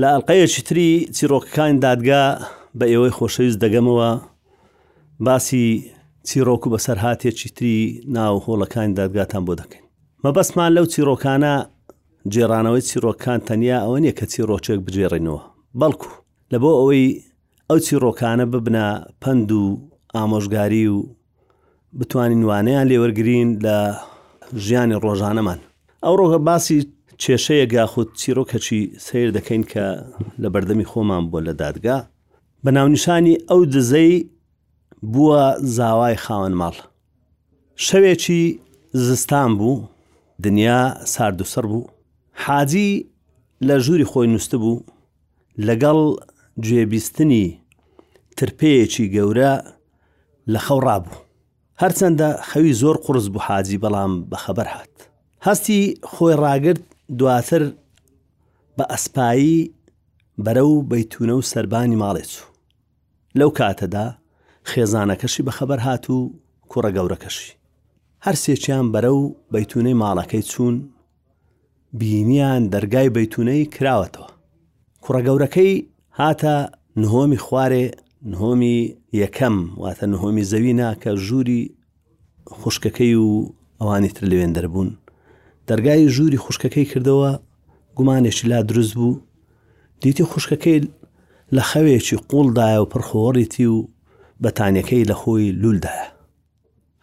لە ئەڵقەیەکی تری چیڕۆکەکانی دادگا بە ئێوەی خۆشەویست دەگەمەوە باسی چیڕۆک و بەسەرهاتێکی تری ناو هۆڵەکانی دادگاتان بۆ دەکەین مەبەستمان لەو چیڕۆکانە جێرانەوەی چیڕۆکان تەنیا ئەوە نیە کە چیڕۆچێک بجێڕینەوە بەڵکو لە بۆ ئەوەی ئەو چیڕۆکانە ببنە پند و ئامۆژگاری و بتوانین وانەیان لێوەرگین لە ژیانی ڕۆژانەمان ئەو ڕۆگە باسی کێشەیەک یاخود چیرۆکەچی سیر دەکەین کە لە بەردەمی خۆمان بۆ لە دادگا بە ناونیشانی ئەو دزەی بووە زاوای خاوەن ماڵ شەوێکی زستان بوو دنیا سارد و سڕ بوو حاجی لە ژووری خۆی نووسست بوو لەگەڵ گوێبیستنی ترپەیەکی گەورە لە خەو ڕابوو هەرچەندە خەوی زۆر قڕس بوو حاجی بەڵام بەخەبەر هات هەستی خۆی ڕاگرت دواتر بە ئەسپایی بەرە و بەیتونە و سربانی ماڵێ چوو لەو کاتەدا خێزانەکەشی بەخەبەر هات و کوڕە گەورەکەشی هەرسێکیان بەرە و بەیتونەی ماڵەکەی چوون بینیان دەرگای بەیتونەی کراوەتەوە کوڕە گەورەکەی هاتە نهۆمی خوارێ نهۆمی یەکەم واتە نهۆمی زەوی ناکە ژووری خوشکەکەی و ئەوانی تر لەوێن دەربوون دەرگای ژووری خوشکەکەی کردەوە گومانێکی لا دروست بوو دیتی خوشکەکەی لە خەوێکی قوڵدایە و پڕخۆڕیتی و بەتانیەکەی لە خۆی لولدایە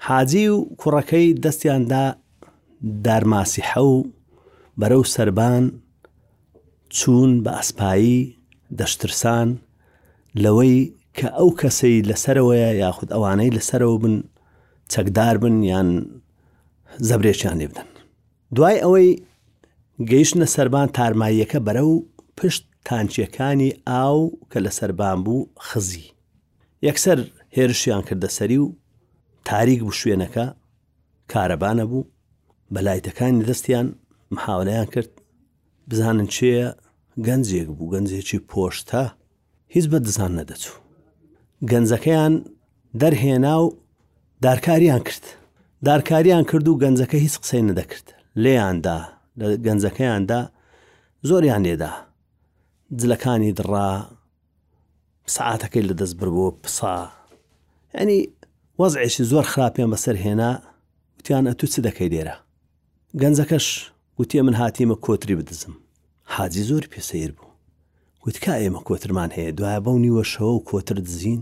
حاجی و کوڕەکەی دەستیان دا دارماسیحە و بەرەو سەربان چوون بە ئەسپایی دەشترسان لەوەی کە ئەو کەسەی لەسەرەوەیە یاخود ئەوانەی لەسەرەوە بن چەکدار بن یان زەبرێکیان لێ بدەن دوای ئەوەی گەیشتە سەربان تارماییەکە بەرە و پشت تانچیەکانی ئاو کە لە سەربان بوو خزی یەکسەر هێرشیان کردە سەری و تاریک بوو شوێنەکە کارەبا نەبوو بە لایتەکانی دەستیان محاولەیان کرد بزانن چێە گەنجێک بوو گەنجێکی پۆشتە هیچ بە دزان نەدەچوو گەنجەکەیان دەرهێنا و دارکاریان کرد دارکاریان کرد و گەنجەکە هیچ قسەی نەدەکرد لێیاندا لە گەنجەکەیاندا زۆریان لێدا جلەکانی دڕا سەعاتەکەی لە دەست بر بۆ پسا ینی وەزعێکی زۆر خراپیان بەسەر هێنا وتیان ئە تو چ دەکەی دێرە گەنجەکەش وتیە من هاتیمە کۆتری بدزم حاجی زۆر پێسەیر بوو وتکا ئێمە کۆترمان هەیە دوایە بەو نیوەشەوە و کۆتر دزین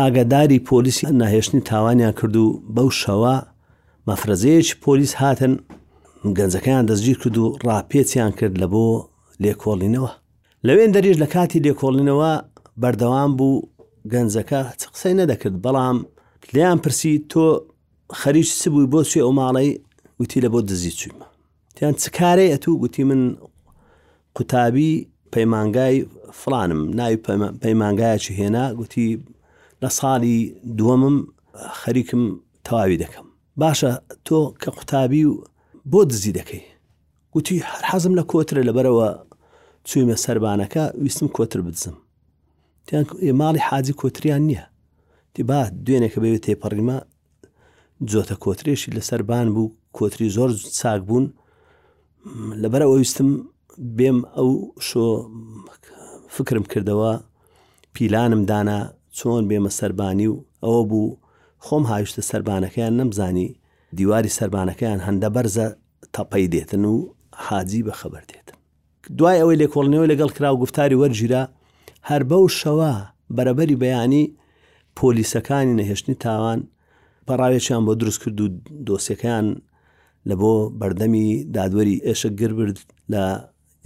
ئاگاداری پۆلیسی ناهێشتنی تاوانیان کرد و بەو شەوە مەفرەزەیەکی پۆلیس هاتن گەنجەکەیان دەستگیر کرد و ڕاپێچیان کرد لە بۆ لێکۆڵینەوە لەوێن دەریش لە کاتی لێکۆڵینەوە بەردەوام بوو گەنجەکە چ قسەی نەدەکرد بەڵام لیان پرسی تۆ خەریک چ بووی بۆ سێ ئەو ماڵەی وتی لە بۆ دزی چوویمە تیان چ کارەی ئەتوو گوتی من قوتابی پەیمانگای فلانم ناوی پەیمانگایەکی هێنا گوتی لە ساڵی دووەمم خەریکم تەواوی دەکەم باشە تۆ کە قوتابی و بۆ دزی دەکەی گوتی هەر حەزم لە کۆترە لەبەرەوە چوویمە سربانەکە ویستم کۆتر بدزم ماڵی حاجی کۆتریان نییە تی با دوێنێکە بێت تێپەڕیمە جۆتە کۆترێشی لەسەر بان بوو کۆتری زۆر چاک بوون لەبەر ئەویستم بێم ئەو شۆ فکرم کردەوە پیلانم دانا چۆن بێمە سەربانی و ئەوە بوو خۆم هاویشتە سربانەکەیان نەمزانی دیواری سربانەکەیان هەندە بەرزە تەپەی دێتن و حاجی بە خەبەر دێتن دوای ئەوەی لێکۆڵینەوەی لەگەڵ کرا و گوفتاری وەرگیرا، هەر بەو شەوە بەرەبەری بەیانی پۆلیسەکانی نەهێشتنی تاوان پەڕاوێکیان بۆ دروست کرد و دۆسیەکەیان لە بۆ بەردەمی دادوەری ئێشە گر برد لە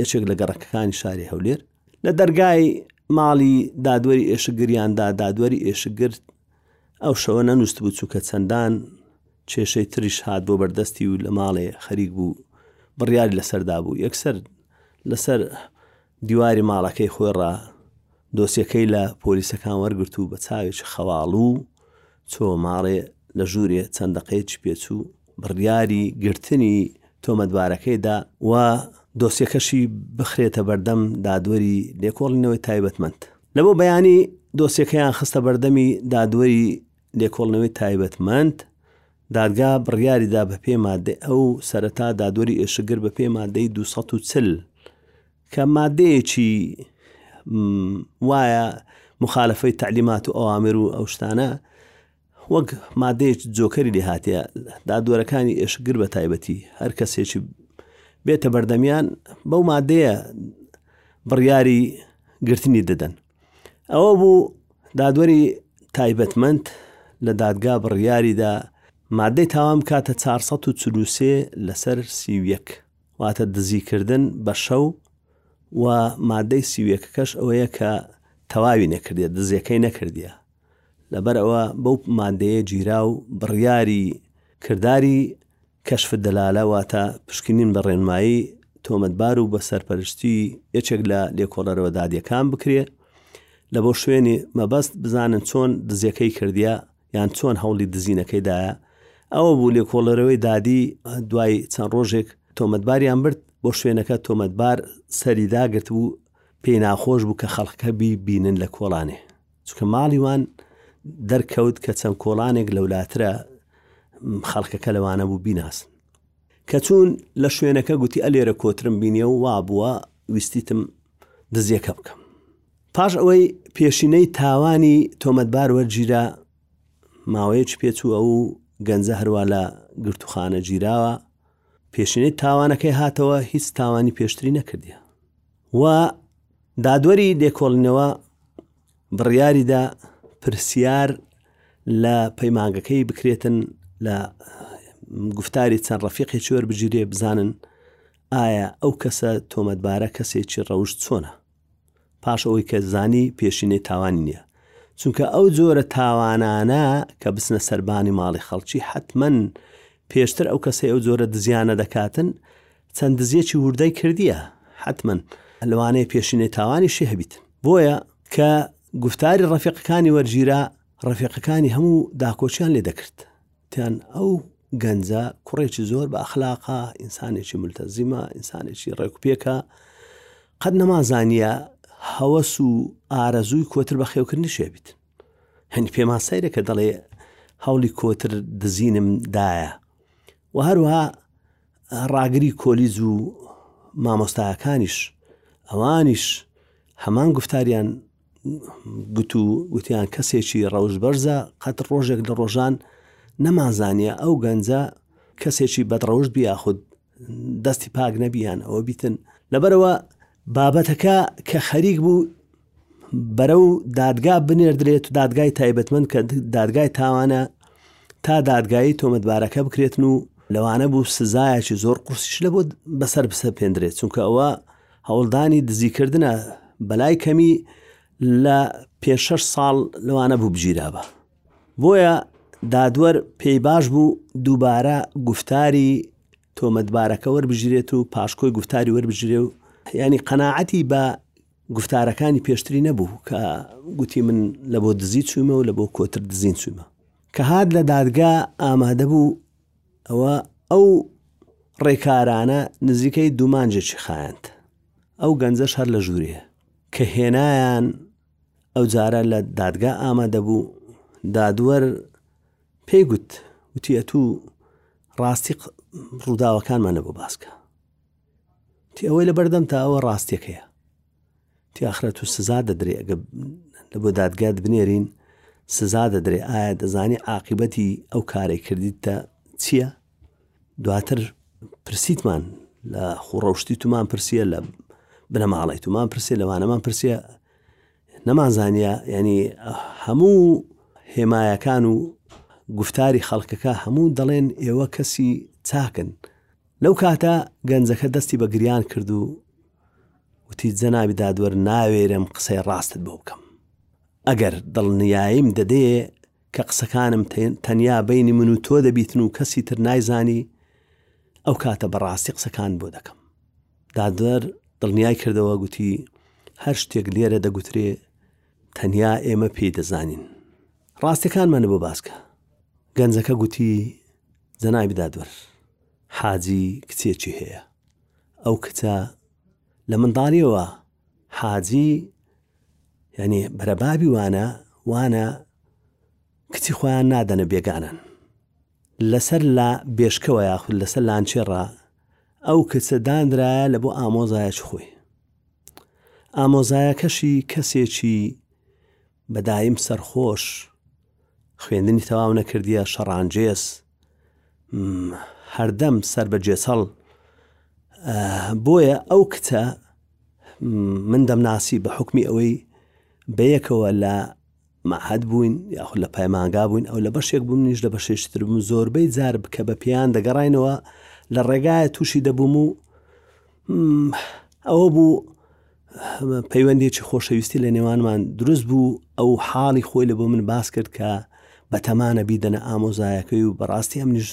یەکێک لە گەڕەکەکانی شاری هەولێر لە دەرگای ماڵی دادوەری ئێشگریاندا دادوەری ئێشگرت ئەو شەوە نەنووستبوو چونکە چەندان کێشەی تریش هات بۆ بەردەستی و لە ماڵێ خەریک بوو بڕیاری لەسەردا بوو یەکسەر لەسەر دیواری ماڵەکەی خۆی ڕا دۆسیەکەی لە پۆلیسەکان وەرگرت و بە چاوێکی خەواڵ و چۆ ماڵێ لە ژوورێ چەند دەقەیەکی پێچوو بڕیاری گرتنی تۆمەتبارەکەیدا و دۆسیەکەشی بخرێتە بەردەم دادوەری لێکۆڵینەوەی تایبەتمەند لەبۆ بەیانی دۆسیەکەیان خستە بەردەمی دادوەری لێکۆڵنەوەی تایبەتمەند، دادگا بڕیاریدا بە پێ مادەی ئەو سەرەتا دادوەری ئێشگر بە پێ مادەی 240 کە مادەیەکی وایە مخالفەی تعلیمات و ئەوامر و ئەو شتانە وەک مادەیەک جۆکەری لێ هاتیە، دادوەرەکانی ئێشکگر بە تایبەتی هەر کەسێکی بێتە بەردەمیان بەو مادەیە بڕیاری گرتنی دەدەن. ئەوە بوو دادوەری تایبەتمەند لە دادگا بڕیاریدا مادەی تاوان بکاتە 443 لەسەر سیویەک واتە دزیکردن بە شەو و مادەی سیویەکەکەش ئەوەیە کە تەواوی نەکردێت دزیەکەی نەکردە لەبەر ئەوە بەو مادەیە گیرا و بڕیاری کرداری کەشف الدلالە واتە پشکنین بە ڕێنمایی تۆمەتبار و بە سەرپەرشتی یەکێک لە لێکۆڵەرەوە دادیەکان بکرێ لە بۆ شوێنی مەبەست بزانن چۆن دزیەکەی کردیە یان چۆن هەوڵی دزینەکەیدایە ئەوە بوو لێکۆڵەرەوەی دادی دوای چەند ڕۆژێک تۆمەتباریان برد بۆ شوێنەکە تۆمەتبار سەری داگرت بوو پێی ناخۆش بوو کە خەڵکەکە بی بینن لە کۆڵانێ چونکە ماڵی وان دەرکەوت کە چەند کۆڵانێک لەولاترە خەڵکەکە لەوانە بوو بیناسن کە چوون لە شوێنەکە گوتی ئەلێرە کۆترم بینیە و وا بووە ویستیتم دزیەکە بکەم پاش ئەوەی پێشینەی تاوانی تۆمەتبار وەرگیرا ماوەیەک پێچووە و گەنجە هەروە لە گرتوخانە گیراوە پێشینەی تاوانەکەی هاتەوە هیچ تاوانی پێشتری نەکردە و دادوەری لێکۆڵینەوە بڕیاریدا پرسیار لە پەیمانگەکەی بکرێتن لە گفتاری چەند ڕەفیقێکی وەربگیرێ بزانن ئایا ئەو کەسە تۆمەتبارە کەسێکی ڕەوشت چۆنە پاش ئەوەی کە زانی پێشینەی تاوانی نییە چونکە ئەو جۆرە تاوانانە کە بچنە سەربانی ماڵی خەڵکی حتمما پێشتر ئەو کەسەی ئەو جۆرە دزیانە دەکاتن چەند دزیەکی وردای کردیە حتمەن لەوانەیە پێشینەی تاوانیشی هەبیت بۆیە کە گفتاری ڕەفیقەکانی وەرگیرا ڕەفیقەکانی هەموو داکۆچیان لێ دەکرد تیان ئەو گەنجە کوڕێکی زۆر بە ئەخلاقا ئینسانێکی ملتەزیمە ئینسانێکی ڕێکوپێکە قەت نەمازانە هەوەس و ئارەزووی کۆتر بە خێوکردنی شێبیت هەنگ پێما سەیرە کە دەڵێ هەوڵی کۆتر دزینم دایە و هەروها ڕاگری کۆلیز و مامۆستاکانیش ئەوانیش هەمان گفتاریان گوت و گوتیان کەسێکی ڕەوش بەرزە قەت ڕۆژێک لە ڕۆژان نەمانزانە ئەو گەنجە کەسێکی بەدڕەوش بیا خود دەستی پاک نەبیان ئەوە بیتن لەبەرەوە بابەتەکە کە خەریک بوو بەرەو دادگا بنێردرێت و دادگای تایبەتمەند کە دادگای تاوانە تا دادگایی تۆمەتبارەکە بکرێتن و لەوانە بوو سزایەکی زۆر قورسیش لە بۆ بەسەر بسە پێندرێت چونکە ئەوە هەوڵدانی دزیکردە بەلای کەمی لە پێ شش ساڵ لەوانە بوو بگیرابە بۆیە دادوەر پێی باش بوو دووبارە گفتاری تۆمەتبارەکە وەربگیرێت و پاشکۆی گوفتاری وەربگیرێ و یعنی قەناعەتی بە گفتارەکانی پێشتری نەبوو کە گوتی من لە بۆ دزی چوومە و لە بۆ کۆتر دزین چوومە کە هاات لە دادگا ئامادە بوو ئەوە ئەو ڕێکارانە نزیکەی دومانجێکی خایەند ئەو گەنجەش هەر لە ژوورێ کە هێنایان ئەو جارە لە دادگا ئامادە بوو دادوەر پێی گوت وتی ئەتوو ڕاستی ڕووداوەکانمان لە بۆ باسکە تی ئەوەی لە بەردەم تا ئەوە ڕاستیەکەیە تیاخرەت و سزا دەدرێ ئەگە لە بۆ دادگات بنێرین سزا دەدرێ ئایا دەزانی عاقبەتی ئەو کارەی کردیتە چییە؟ دواتر پرسیتمان لە خوڕەشتی تومان پرسیە لە بنەماڵی تومان پرسێ لەوانەمان پرسیە نەمان زانیە یانی هەموو هێمایەکان و گوفتاری خەڵکەکە هەموو دەڵێن ئێوە کەسی چاکن لەو کاتە گەنجەکە دەستی بە گریان کرد و وتی جەناوی دادوەر ناوێرم قسەی ڕاستت بۆ بکەم ئەگەر دڵنیاییم دەدێ کە قسەکانم تەنیا بینی من و تۆ دەبیتن و کەسی تر نایزانی ئەو کاتە بەڕاستی قسەکان بۆ دەکەم دادوەر دڵنیای کردەوە گوتی هەر شتێک لێرە دەگوترێ تەنیا ئێمە پێی دەزانین ڕاستەکانمانە بۆ باسکە گەنجەکە گوتی جەنابی دادوەر حاجی کچێکی هەیە ئەو کچە لە منداڵیەوە حاجی یعنی بەرەبابی وانە وانە کچی خۆیان نادەنە بێگانن لەسەر لا بێشکەوە یاخود لەسەر لانچێ ڕا ئەو کچە دانرایە لە بۆ ئامۆزایەکی خۆی ئامۆزایەکەشی کەسێکی بەدایم سەرخۆش خوێندنی تەواو نەکردیە شەڕانجێز هەردەم سەر بە جێسەڵ بۆیە ئەو کچە من دەمناسی بە حکمی ئەوەی بەیەکەوە لە مەعهەد بووین یاخود لە پایمانگا بووین ئەو لە بەشێک بووم منیش لە بەشێکی تر بووم زۆربەی جار بکە بە پێیان دەگەڕاینەوە لە ڕێگایە تووشی دەبووم و ئەوە بوو پەیوەندێکی خۆشەویستی لە نێوانمان دروست بوو ئەو حاڵی خۆی لە بۆ من باس کرد کە بە تەمانە بیدەنە ئامۆزایەکەی و بەڕاستی ئەم نیش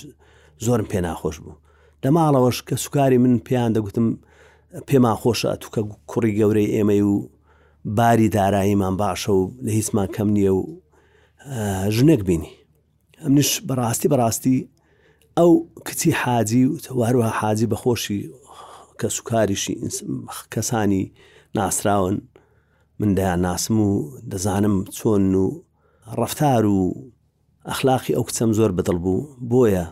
زۆرم پێ ناخۆش بوو لە ماڵەوەش کە سوکاری من پێیان دەگوتم پێمان خۆشە توکە کوڕی گەورەی ئێمەی و باری داراییمان باشە و لە هیچمان کەم نییە و ژنێک بینی ئەمنیش بەڕاستی بەڕاستی ئەو کچی حاجی و هەروە حاجی بەخۆشی کە سوکاریشی کەسانی ناسراون من دەیان ناسم و دەزانم چۆن و ڕفتار و ئەخلاقی ئەو کچەم زۆر بەدڵ بوو بۆیە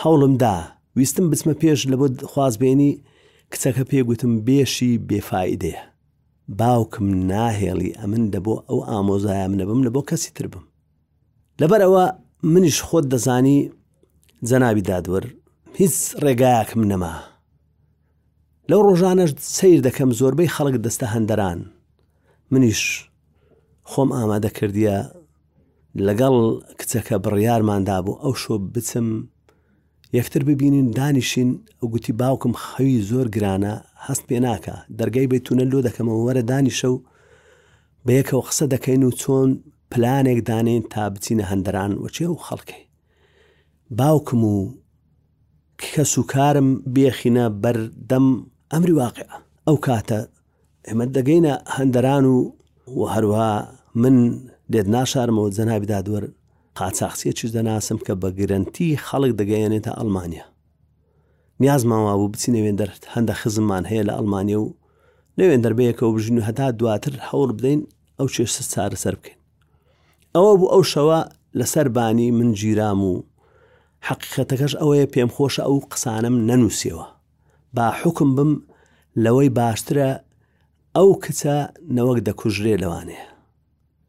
هەوڵم دا ویستم بچمە پێش لە بۆ خواز بێنی کچەکە پێگوتم بێشی بێفاایدەیە باوکم ناهێڵی ئەمن دە بۆ ئەو ئامۆزایەم نەبم لە بۆ کەسی تر بم لەبەر ئەوە منیش خۆت دەزانی جەنابی دادوەر هیچ ڕێگایەکم نەما لەو ڕۆژانەش سیر دەکەم زۆربەی خەڵک دەستە هەندەران منیش خۆم ئامادە کردیە لەگەڵ کچەکە بڕیارماندا بوو ئەو شۆ بچم یەکتر ببینین دانیشین گوتی باوکم خەوی زۆر گرانە هەست پێ ناکا دەرگای بەیتونە لۆ دەکەمەوە وەرە دانیشە و بە یەکەوە قسە دەکەین و چۆن پلانێک دانین تا بچینە هەندران وچێ و خەڵکەی باوکم و کەس و کارم بێخینە بەردەم ئەمری واقع ئەو کاتە ئێمە دەگەینە هەندەران و و هەروها من لێت ناشارمەوە جەنابی دادوەر قاچاخچیەکیش دەناسم کە بە گرنتی خەڵک دەگەیەنێتە ئەلمانیا نیازمان وابوو بچینە وێندەر هەندە خزممان هەیە لە ئەلمانیا و نەوێن دەربەیەکەوە بژین و هەتا دواتر هەوڵ بدەین ئەو چێشت چارەسەر بکەین ئەوە بوو ئەو شەوە لەسەر بانی من گیرام و حەقیقەتەکەش ئەوەیە پێم خۆشە ئەو قسانم نەنووسەوە با حوکم بم لەوەی باشترە ئەو کچە نەوەک دەکوژرێ لەوانەیە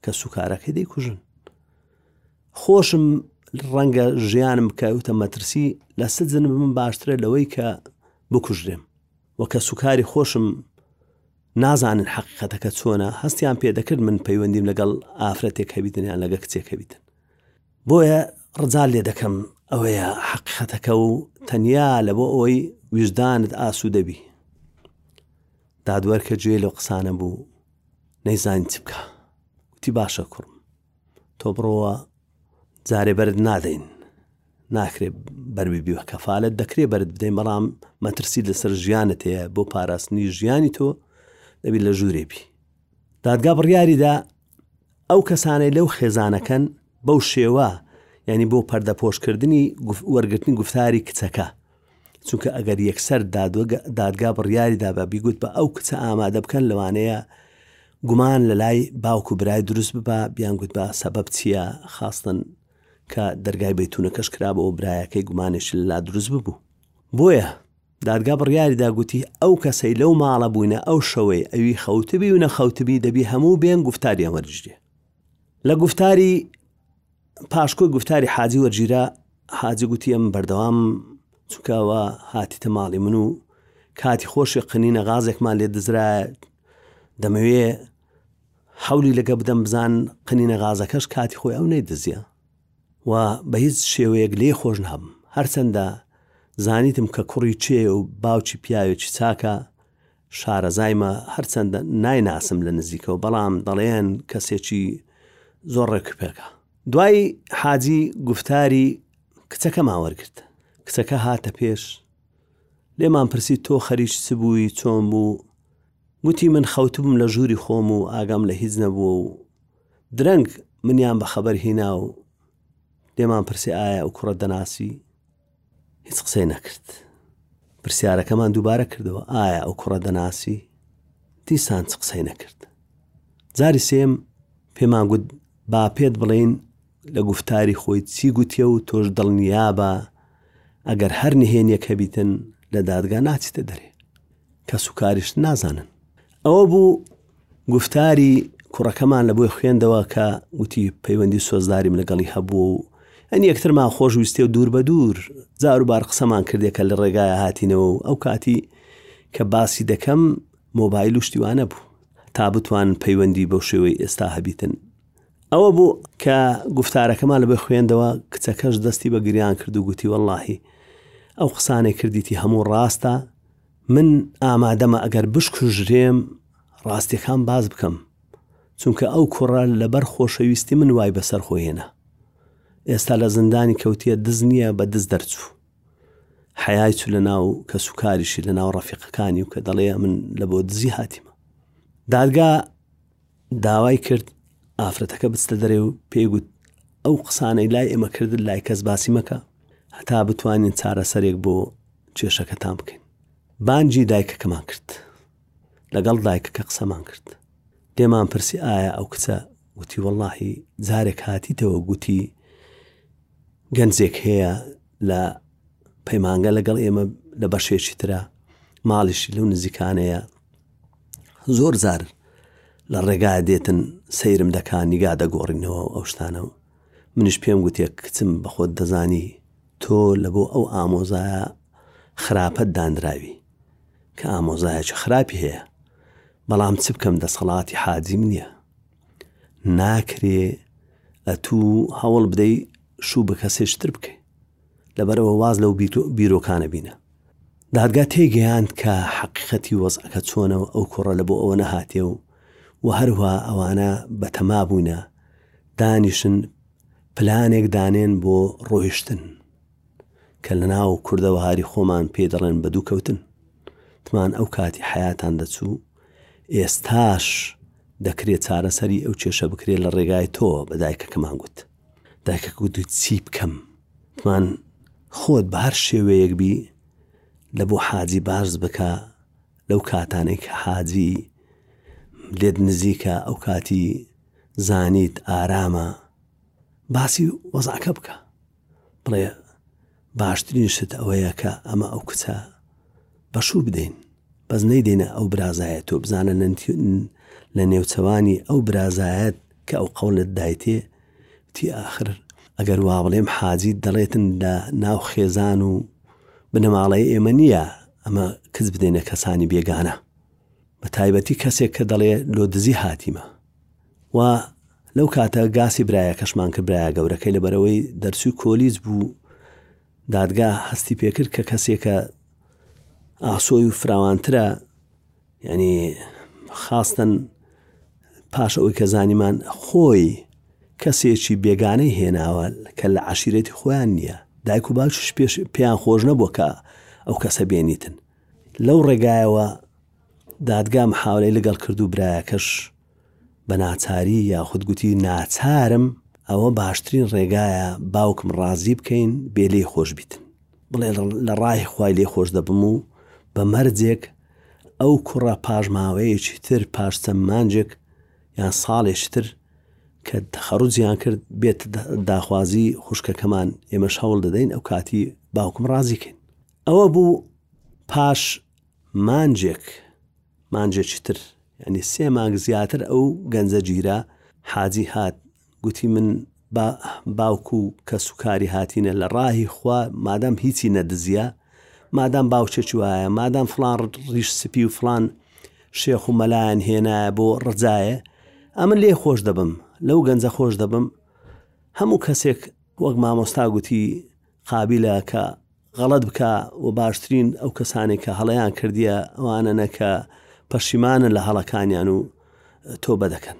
کە سوکارەکەی دەیکوژن خۆشم ڕەنگە ژیانم بکەوتە مەترسی لە سجن بم باشترە لەوەی کە بکوژرێم و کە سوکاری خۆشم نازانن حەقیقەتەکە چۆنە هەستیان پێدەکرد من پەیوەندیم لەگەڵ ئافرەتێک هەبیتن یان لەگە کچێک هەبیتن بۆیە ڕجال لێ دەکەم ئەوەیە حەقیقەتەکە و تەنیا لە بۆ ئەوەی ویژدانت ئاسوودەبی دادوەر کە گوێ لەو قسانە بوو نەیزانی چ بکە وتی باشە کوڕم تۆ بڕۆوە جارێ بەرد نادەین ناکرێ بەربی بیوە کەفاالت دەکرێ بەرد بدەین بەڵام مەترسی لەسەر ژیانت هەیە بۆ پاراستنی ژیانی تۆ دەبی لە ژوورێ بی دادگا بڕیاریدا ئەو کەسانەی لەو خێزانەکەن بەو شێوە ینی بۆ پەردەپۆشکردنی وەرگرتنی گفتاری کچەکە چونکە ئەگەر یەکسەر دادگا بڕیاریدا بە بیگوت بە ئەو کچە ئامادە بکەن لەوانەیە گومان لە لای باوک و برای دروست ببە بیان گوت بە سەبەب چییە خاستن کە دەرگای بەیتونەکەش کرا بۆ برایەکەی گومانێکی لەلا دروست ببوو بۆیە دادگا بڕیاری دا گوتی ئەو کەسەی لەو ماڵە بووینە ئەو شەوەی ئەوی خەوتبی و نەخەوتبی دەبی هەموو بێن گفتاریان وەرجگرێ لە گفتاری پاشکۆی گفتاری حاجی وەرگیرا حاجی گوتی ئەم بەردەوام چونکەوە هاتیتە ماڵی من و کاتی خۆشی قنینە غازێکمان لێ دزرا دەمەوێ حولی لەگە بدەم بزان قنینە غازەکەش کاتی خۆی ئەو نەیدزیە و بە هیچ شێوەیەک لێی خۆش نابم. هەرچەندە زانیتم کە کوڕی کێیە و باوکی پیاوێکی چاکە، شارەزایمە، هەرچەندە نایناسم لە نزیکەوە، بەڵام دەڵێن کەسێکی زۆر ڕێکوپێکە. دوای حاجی گوفتاری کچەکەمان وەرگرت. کچەکە هاتە پێش. لێمان پرسی تۆ خەریکی چ بووی، چۆن بوو؟ گوتی من خەوتبووم لە ژووری خۆم و ئاگام لە هیچ نەبووە و درەنگ منیان بە خەبەر هینا و لێمان پرسی ئایا ئەو کوڕە دەناسی هیچ قسەی نەکرد پرسیارەکەمان دووبارە کردەوە ئایا ئەو کوڕە دەناسی دیسان چ قسەی نەکرد جاری سێم پێمان گوت با پێت بڵین لە گوفتاری خۆی چی گوتیە و تۆش دڵنیابە ئەگەر هەر نهێنیەک هەبیتن لە دادگا ناچیتە دەرێ کەس و کاریشت نازانن ئەوە بوو گفتاری کوڕەکەمان لە بۆی خوێندەوە کە وتی پەیوەندی سۆزداریم لەگەڵی هەبوو و ئەنی یەکترمان خۆش ویستێ و دوور بە دوور جار و بار قسەمان کردێکە لە ڕێگایە هاتینەوە و ئەو کاتی کە باسی دەکەم مۆبایل و شتیوانە بوو تا بتوان پەیوەندی بەو شێوەی ئێستا هەبیتن ئەوە بوو کە گوفتارەکەمان لە بۆی خوێندەوە، کچەکەش دەستی بە گریان کرد و گوتی وەڵاهی ئەو قسانەی کردیتی هەموو ڕاستە، من ئامادەمە ئەگەر بشکوژرێم ڕاستیەکان باز بکەم، چونکە ئەو کوڕە لەبەر خۆشەویستی من وای بەسەر خۆی هێنا. ئێستا لە زندانی کەوتیە دز نییە بە دز دەرچوو. حەیای چوو لە ناو کە سوکاریشی لە ناو ڕەفیقەکانی و کە دەڵێ من لە بۆ دزی هاتیمە. دادگا داوای کرد ئافرەتەکە بچتە دەرێ و پێی گوت ئەو قسانەی لای ئێمە کردن لای کەس باسی مەکە هەتا بتوانین چارەسەرێک بۆ کێشەکەتان بکەین بانجی دایکەکەمان کرد لەگەڵ دایکەکە قسەمان کرد دێمان پرسی ئایا ئەو کچە وتی وەڵاهی جارێک هاتیتەوە گوتی گەنجێک هەیە لە پەیمانگە لەگەڵ ئێمە لە بەشێکی ترە ماڵیشی لەو نزیکانەیە زۆر جار لە ڕێگا دێتن سەیرم دەکا نیگا دەگۆڕینەوە و ئەو شتانە و منیش پێم گوتێ کچم بە خۆت دەزانی تۆ لە بۆ ئەو ئامۆزایە خراپەت دانراوی کە ئامۆزایەکی خراپی هەیە بەڵام چ بکەم دەسەڵاتی حاجیم نییە ناکرێ ئەتوو هەوڵ بدەی شوو بە کەسێشتر بکەیت لەبەرئەوە واز لەو بیرۆکانە بینە. دادگا تێگەیاند کە حەقیقەتی وەزعەکە چۆنە و ئەو کوڕە لە بۆ ئەوە نەهاتێ و و هەروە ئەوانە بەتەما بووینە دانیشن پلانێک دانێن بۆ ڕۆیشتن کە لە ناو کوردەوە هاری خۆمان پێ دەڵێن بە دوو کەوتن تمان ئەو کاتی حیاتان دەچوو ئێستاش دەکرێت چارەسەری ئەو کێشە بکرێت لە ڕێگای تۆ بە دایکەکەمان گوت دایکە گوت چی بکەم؟ تمان خۆت بە هەر شێوەیەک بی لە بۆ حاجی بارز بکە لەو کاتانەی کە حاجی لێت نزیکە ئەو کاتی زانیت ئارامە باسی وەزعەکە بکە بڵێ باشترین شت ئەوەیە کە ئەمە ئەو کچە بەشوو بدەین بەس نەیدەینە ئەو برازایە تۆ بزانە لە نێوچەوانی ئەو برازایەت کە ئەو قەولت دایتێ تی ئاخر ئەگەر وا بڵێم حاجی دەڵێتن لە ناو خێزان و بنەماڵەی ئێمە نییە ئەمە کچ بدەینە کەسانی بێگانە بە تایبەتی کەسێک کە دەڵێ لۆ دزی هاتیمە و لەو کاتە گاسی برایەکەشمان کرد برایە گەورەکەی لەبەرەوەی دەرچووی کۆلیج بوو دادگا هەستی پێکرد کە کەسێکە ئاسۆی و فراوانترە یعنی خاستن پاش ئەوەی کە زانیمان خۆی کەسێکی بێگانەی هێناوە کە لە عشیرەتی خۆیان نییە دایک و باش پێش پێیان خۆش نەبووە کە ئەو کەسە بێنیتن لەو ڕێگایەوە دادگا محاولەی لەگەڵ کرد و برایەکەش بە ناچاری یاخود گوتی ناچارم ئەوە باشترین ڕێگایە باوکم ڕازی بکەین بێ لێی خۆش بیتن بڵێ لە ڕای خوای لێ خۆش دەبم و بە مەرجێک ئەو کوڕە پاش ماوەیەکی تر پاش چەند مانجێک یان ساڵێکی تر کە تەخەڕجیان کرد بێت داخوازی خوشکەکەمان ئێمەش هەوڵ دەدەین ئەو کاتی باوکم ڕازیکەین ئەوە بوو پاش مانجێک مانجێکی تر یعنی سێ مانگ زیاتر ئەو گەنجە گیرا حاجی هات گوتی من با باوک و کەس و کاری هاتینە لە ڕاهی خوا مادام هیچی نەدزیە مادام باوچێک وایە مادام فلان ڕیش سپی و فلان شێخ و مەلایەن هێنایە بۆ ڕزایە ئەمن لێ خۆش دەبم لەو گەنجە خۆش دەبم هەموو کەسێک وەک مامۆستا گوتی قابیلە کە غەڵەت بکا و باشترین ئەو کەسانێک کە هەڵەیان کردیە ئەوانەنە کە پەشیمانە لە هەڵەکانیان و تۆ بەدەکەن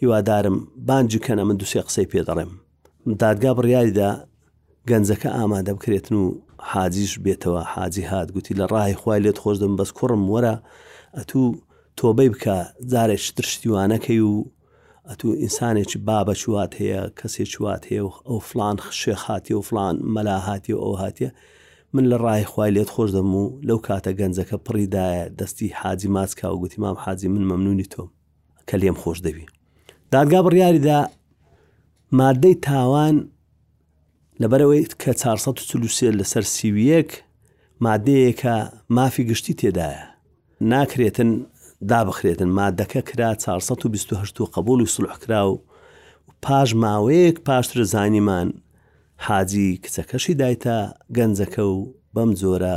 هیوادارم بانجکەنە من دوسێ قسەی پێ دەڵێم دادگا بڕیاریدا گەنجەکە ئامادە بکرێتن و حاجیش بێتەوە حاجی هاات گوتی لە ڕای خخوای لێت خۆش دەم بەس کوڕم وەرە ئەتوو تۆبەی بکە جارێک درشتیوانەکەی و ئەتوو ئینسانێک بابە چوات هەیە کەسێک چوات هەیە و ئەو فلان شێخ هااتێ و فلان مەلا هااتێ و ئەو هااتێ من لە ڕای خوای لێت خۆش دەم و لەو کاتە گەنجەکە پڕیدایە دەستی حاجی ماچکا و گوتی مام حاجی من مەمنونی تۆم کە لێم خۆش دەوی دادگا بڕیاریدا مادەی تاوان لەبەرئەوەی کە چوار سەد و چل و سێ لەسەر سی و یەک مادەیەکە مافی گشتی تێدایە ناکرێتن دابخرێتن مادەکە کرا 428 و قبولی سلح کرا و پاش ماوەیەک پاشتر زانیمان حاجی کچەکەشی دایتە گەنجەکە و بەم جۆرە